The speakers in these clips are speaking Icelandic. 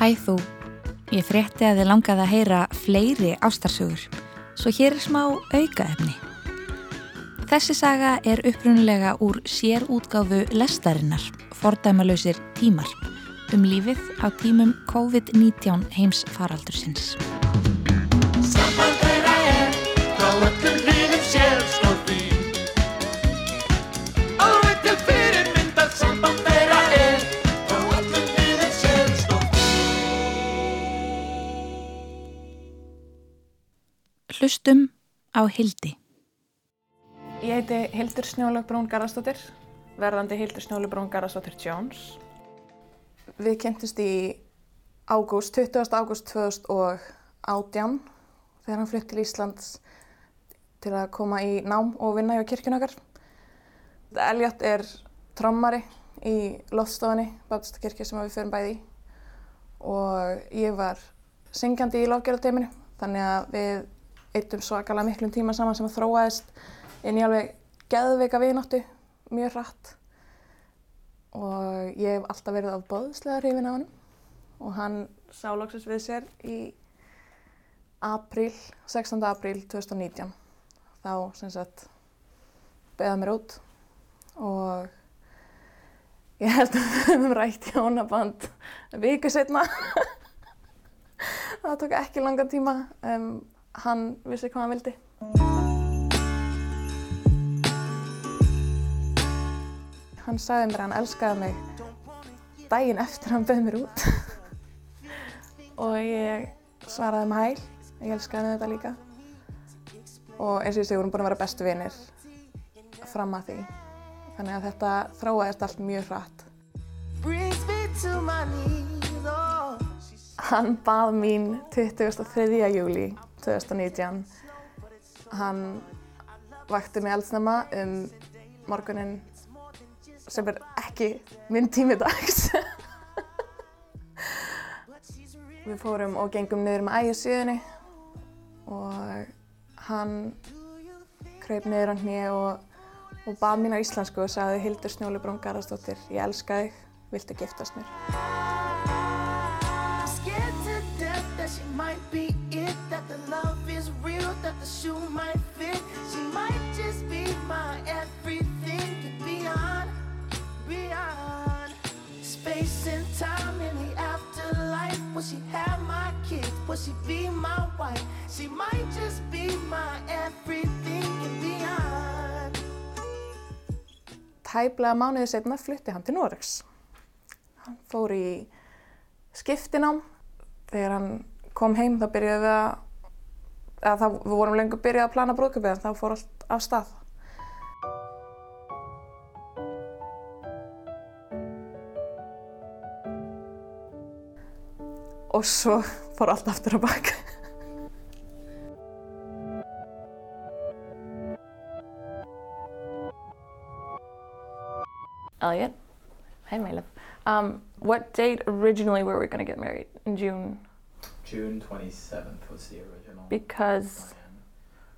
Hæ þú, ég frétti að þið langaði að heyra fleiri ástarsögur, svo hér er smá aukaefni. Þessi saga er upprunulega úr sérútgáfu lestarinnar, fordæmalösir tímar, um lífið á tímum COVID-19 heims faraldursins. Samband þeirra er frá öllum hliðum Hlustum á Hildi. Ég heiti Hildur Snjólaug Brún Garðarsdóttir, verðandi Hildur Snjólaug Brún Garðarsdóttir Jones. Við kynntist í ágúst, 20. ágúst 2018 þegar hann flutt til Íslands til að koma í nám og vinna hjá kirkjun okkar. Elliot er trommari í loftstofunni, Bátastakirkja sem við förum bæði í og ég var syngjandi í lofgjörðarteiminu þannig að við eittum svakalega miklum tíma saman sem að þróaðist inn í alveg geðveika vináttu, mjög hratt. Og ég hef alltaf verið á boðslega hrifin af hann og hann sá loksins við sér í apríl, 16. apríl 2019 þá sem sagt beða mér út. Og ég held að við höfum rætt hjónaband viku setna það tók ekki langan tíma um, hann vissi hvað hann vildi. Hann sagði mér að hann elskaði mig daginn eftir að hann bauð mér út. Og ég svaraði um hæl, ég elskaði hann þetta líka. Og eins og ég segi, við vorum búin að vera bestu vinir fram að því. Þannig að þetta þróaðist allt mjög hratt. Oh. Hann bað mín 23. júli 2019 hann vakti mig eldsnemma um morgunin sem er ekki minn tími dags. Við fórum og gengum niður með ægisíðunni og hann kraup niður á hnið og, og bað mín á íslensku og sagði Hildur Snjóli Brún Garðarsdóttir, ég elska þig, viltu giftast mér? The shoe might fit She might just be my everything and beyond, beyond Space and time in the afterlife Will she have my kids? Will she be my wife? She might just be my everything and beyond Tæplega mánuði setna flutti hann til Noregs. Hann fór í skiptinám. Þegar hann kom heim þá byrjuðum við að, að það, við vorum lengur byrjuð að plana brúðköpið en þá fór allt af stað. Og svo fór allt aftur á bak. Elliot, hey my love. Um, what date originally were we going to get married? In June? June 27th was the original Because,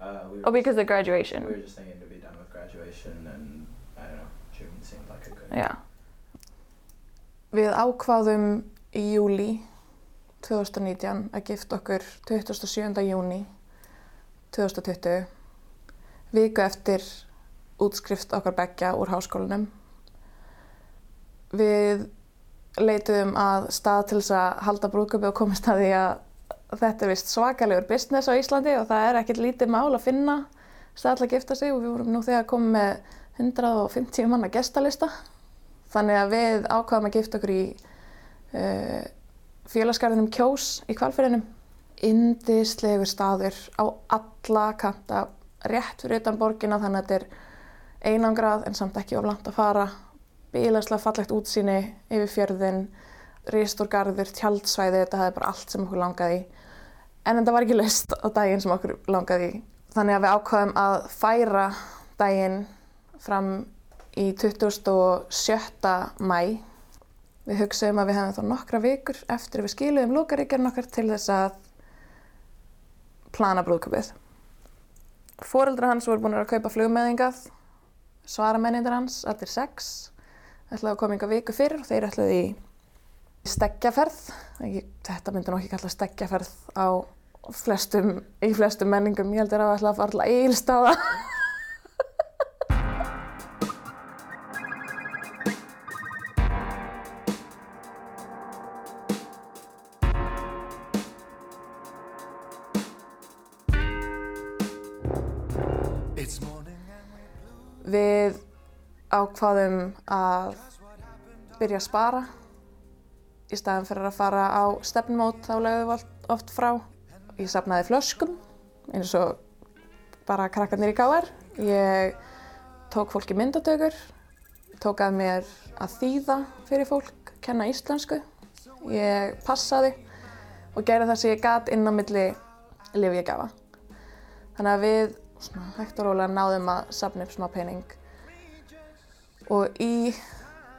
plan. Uh, we were oh, because just, of graduation. we were just thinking to be done with graduation, and I don't know, June seemed like a good. Já. Við ákváðum í júli 2019 að gifta okkur 27. júni 2020, viku eftir útskrift okkar beggja úr háskólanum. Við leituðum að stað til þess að halda brúðköpi og komist að því að þetta er vist svakalegur business á Íslandi og það er ekkert lítið mál að finna stað til að gifta sig og við vorum nú þegar komið með 150 manna gestalista. Þannig að við ákvaðum að gifta okkur í uh, félagsgarðinum Kjós í kvalfyrinum. Indislegur staður á alla kanta, rétt fyrir utan borgina þannig að þetta er einangrað en samt ekki of langt að fara. Bílaslega fallegt útsýni yfir fjörðin, ristur garður, tjaldsvæði, þetta hefði bara allt sem okkur langaði. En þetta var ekki laust á daginn sem okkur langaði. Þannig að við ákvaðum að færa daginn fram í 27. mæ. Við hugsaðum að við hefum þá nokkra vikur eftir við skiluðum lókaríkjarinn okkar til þess að plana brúðköpið. Fóreldrar hans voru búin að kaupa flugmeðingað, svaramennindir hans, allir sex, ætlaði að koma yngar viku fyrr og þeir ætlaði í Steggjaferð, þetta myndi nú ekki kalla steggjaferð á flestum, í flestum menningum, ég heldur að það ætla að fara alltaf eilstaða. Við ákvaðum að byrja að spara í staðan fyrir að fara á stefnmót þá lögðum við oft, frá. Ég safnaði flöskum eins og bara krakkarnir í KR. Ég tók fólki myndatökur, tók að mér að þýða fyrir fólk, kenna íslensku. Ég passaði og gerði það sem ég gat inn á milli lifjagafa. Þannig að við svona, hægt og rólega náðum að safna upp smá pening. Og í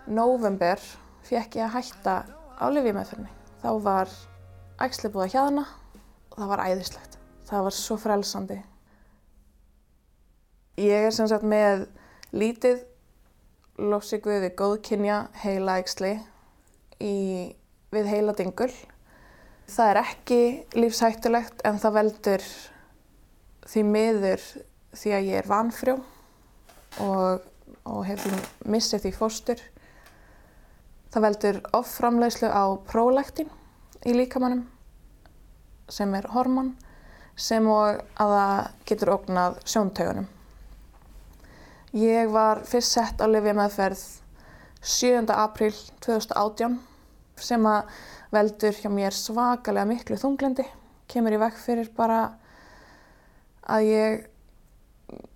november fekk ég að hætta á lifjumeðferðinni. Þá var æxli búið að hjaðna og það var æðislegt. Það var svo frelsandi. Ég er sem sagt með lítið lofsíkviði góðkynja heila í, við heila dingul. Það er ekki lífshættulegt en það veldur því miður því að ég er vanfrjó og, og hef því missið því fóstur. Það veldur offramleyslu á prólektin í líkamannum sem er hormón sem og að það getur ógnað sjóntaugunum. Ég var fyrst sett á lyfjameðferð 7. apríl 2018 sem að veldur hjá mér svakalega miklu þunglindi, kemur í vekk fyrir bara að ég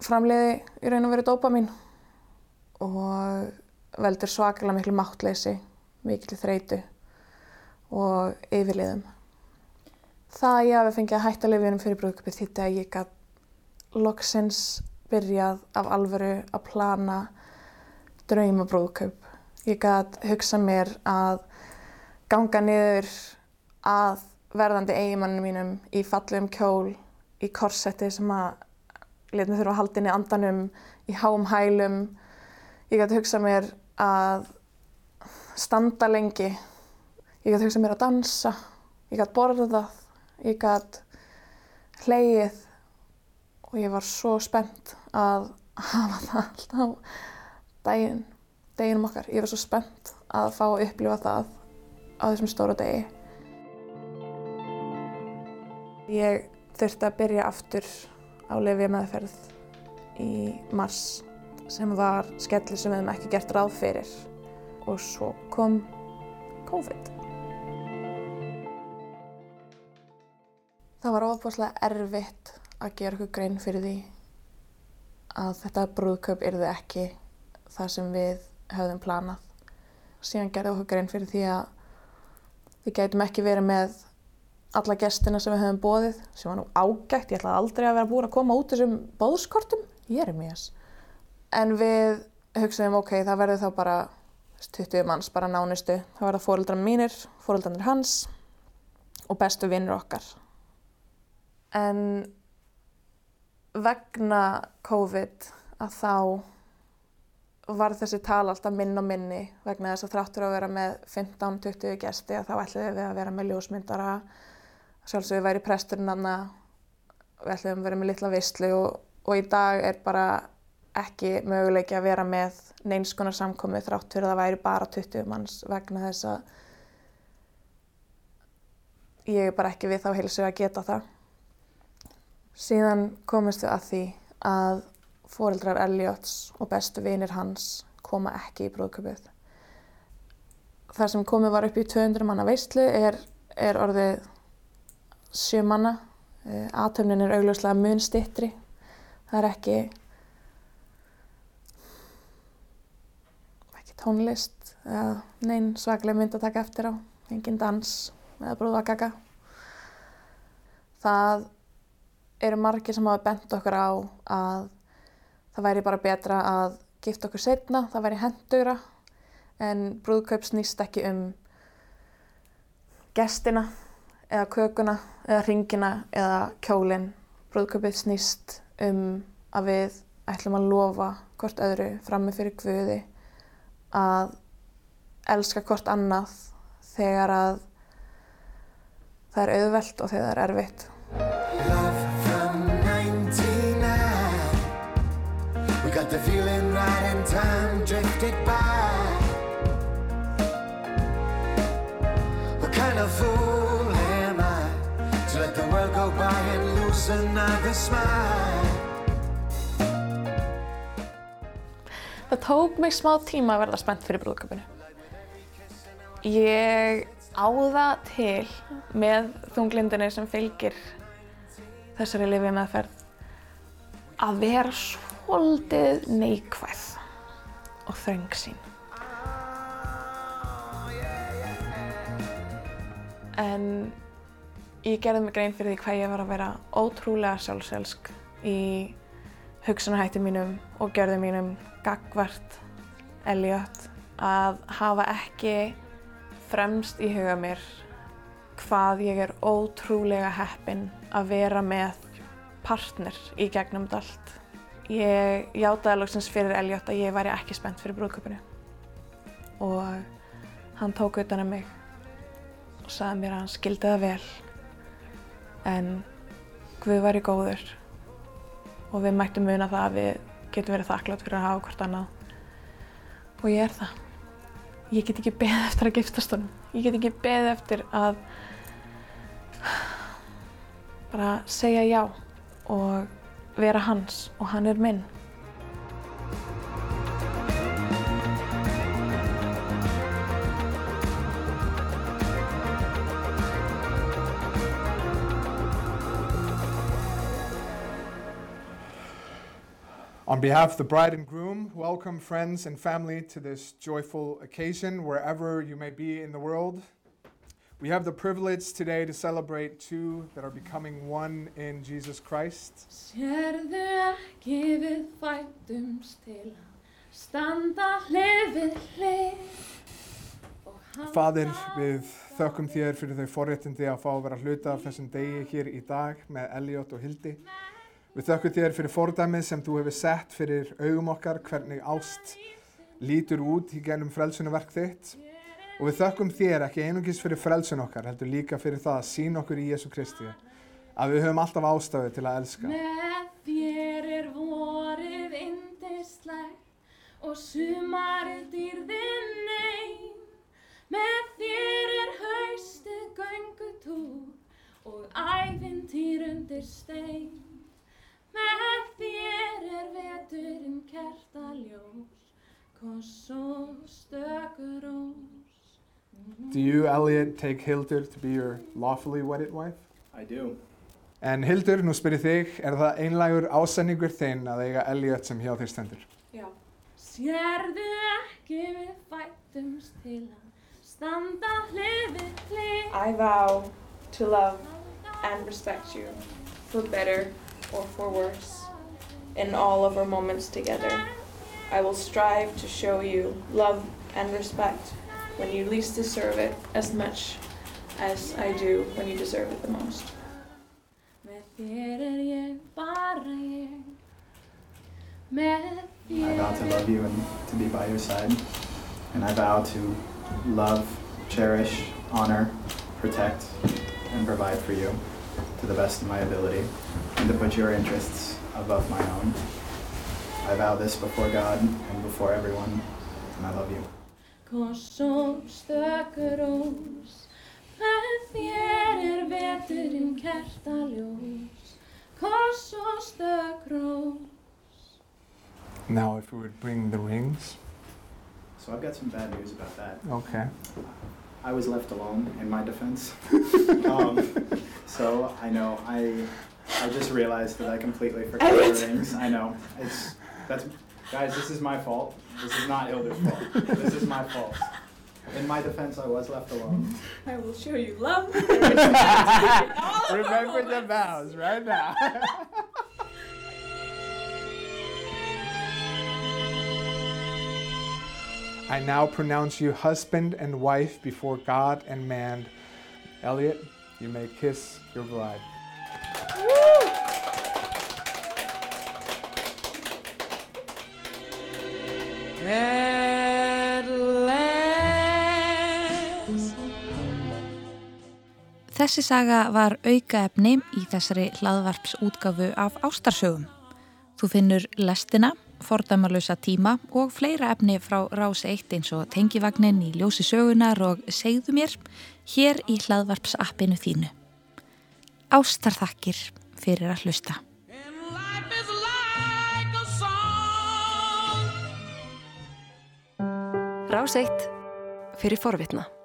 framleiði í raun og veru dópamin og veldur svakalega miklu máttleysi, miklu þreytu og yfirliðum. Það að ég hafi fengið að hætta lifinum fyrir brúðköpið þýtti að ég gætt loksins byrjað af alvöru að plana draumabrúðkaup. Ég gætt hugsað mér að ganga niður að verðandi eiginmanninu mínum í fallegum kjól í korsetti sem að mig þurfa að halda inn í andanum í háum hælum. Ég gæti hugsað mér að standa lengi. Ég gæti hugsað mér að dansa. Ég gæti borðað. Ég gæti hleið og ég var svo spennt að hafa það alltaf daginn, deginum okkar. Ég var svo spennt að fá að upplifa það á þessum stóra degi. Ég þurfti að byrja aftur á lifja meðferð í mars sem var skelli sem við hefum ekki gert ráð fyrir og svo kom COVID. Það var ofbúslega erfitt að gera okkur grein fyrir því að þetta brúðkaup yrði ekki það sem við höfðum planað. Síðan gerði okkur grein fyrir því að við gætum ekki verið með alla gestina sem við höfum bóðið sem var nú ágætt, ég ætlaði aldrei að vera búin að koma út þessum bóðskortum, ég er mjög en við hugsaðum ok, það verður þá bara 20 manns, bara nánustu. Það verða fóreldrar mínir, fóreldranir hans og bestu vinnur okkar. En vegna COVID að þá var þessi tala alltaf minn og minni vegna þess að þráttur að vera með 15-20 gesti að þá ætluðum við að vera með ljósmyndara. Sjálfsögur væri presturinn aðna við ætlum að vera með litla visslu og, og í dag er bara ekki möguleiki að vera með neins konar samkomi þrátt fyrir að það væri bara 20 manns vegna þess að ég er bara ekki við þá heilsu að geta það. Síðan komist við að því að fóreldrar Elliots og bestu vinir hans koma ekki í brúðköpið. Það sem komið var upp í 200 manna veistlu er, er orðið sjö manna. Atöfnin er augljóslega mun stittri. Það er ekki, ekki tónlist eða neinn svaklega mynd að taka eftir á. Engin dans eða brúðakaka. Það eru margir sem hafa bent okkur á að það væri bara betra að gifta okkur setna, það væri hendugra en brúðkaup snýst ekki um gestina eða kökuna eða ringina eða kjólinn. Brúðkaupið snýst um að við ætlum að lofa hvort öðru frammi fyrir Guði að elska hvort annað þegar að það er auðvelt og þegar það er erfitt. Love from 99. We got the feeling right and time drifted by. What kind of fool am I to let the world go by and lose another smile? Tók mig smá tíma að verða spennt fyrir brúðköpunu. Ég á það til með þunglindinni sem fylgir þessari lifi meðferð að vera svolítið neikvæð og þröng sín. En ég gerði mig grein fyrir því hvað ég var að vera ótrúlega sjálfselsk í hugsunahætti mínum og gjörðum mínum gagvart Elliot að hafa ekki fremst í huga mér hvað ég er ótrúlega heppin að vera með partner í gegnum allt. Ég játaði loksins fyrir Elliot að ég væri ekki spennt fyrir brúðköpunu og hann tók utan um mig og sagði mér að hann skildi það vel en Guð væri góður og við mættum muna það að við getum verið þakklátt fyrir að hafa hvort annað og ég er það. Ég get ekki beðið eftir að giftast honum. Ég get ekki beðið eftir að bara segja já og vera hans og hann er minn. On behalf of the bride and groom, welcome friends and family to this joyful occasion, wherever you may be in the world. We have the privilege today to celebrate two that are becoming one in Jesus Christ. Sérðu ekki við fætumst til að standa hlið við hlið og halda Fadir, við þökkum þér fyrir þau forréttindi að fá að vera hluta af þessum degi hér í dag með Elliot og Hildi. Við þökkum þér fyrir fordæmið sem þú hefur sett fyrir augum okkar, hvernig ást lítur út í gennum frelsunaverk þitt. Og við þökkum þér ekki einungis fyrir frelsun okkar, heldur líka fyrir það að sína okkur í Jésu Kristi. Að við höfum alltaf ástæðu til að elska. Með þér er vorið indislegt og sumarið dýrðin ein. Með þér er haustið göngutúr og ævintýr undir stein. Með þér er veturinn kertaljós, koss og stökur rós. Do you, Elliot, take Hildur to be your lawfully wedded wife? I do. En Hildur, nú spyrir þig, er það einlægur ásenningur þinn að eiga Elliot sem hjá þér stendur? Já. Sérðu ekki við fætumst til að standa hlið við hlið. I vow to love and respect you for better or for worse in all of our moments together. I will strive to show you love and respect when you least deserve it as much as I do when you deserve it the most. Með þér er ég bara ég. Með I vow to love you and to be by your side. And I vow to love, cherish, honor, protect, and provide for you to the best of my ability, and to put your interests above my own. I vow this before God and before everyone, and I love you. koss og stökur rós. Með þér er veturinn kertaljós, koss og stök rós. Now, if we would bring the rings. So I've got some bad news about that. Okay. I was left alone in my defense. um, so I know I I just realized that I completely forgot the rings. I know it's that's guys. This is my fault. This is not Hilda's fault. This is my fault. In my defense, I was left alone. I will show you love. Remember the vows right now. I now pronounce you husband and wife before God and man. Elliot, you may kiss your bride. Þessi saga var aukaefni í þessari hlaðvarpsútgafu af ástarsögum. Þú finnur lestina, fordæmalösa tíma og fleira efni frá Rás 1 eins og tengivagnin í ljósi sögunar og segðu mér hér í hlaðvarpsappinu þínu. Ástarþakkir fyrir að hlusta. Song. Rás 1 fyrir forvitna.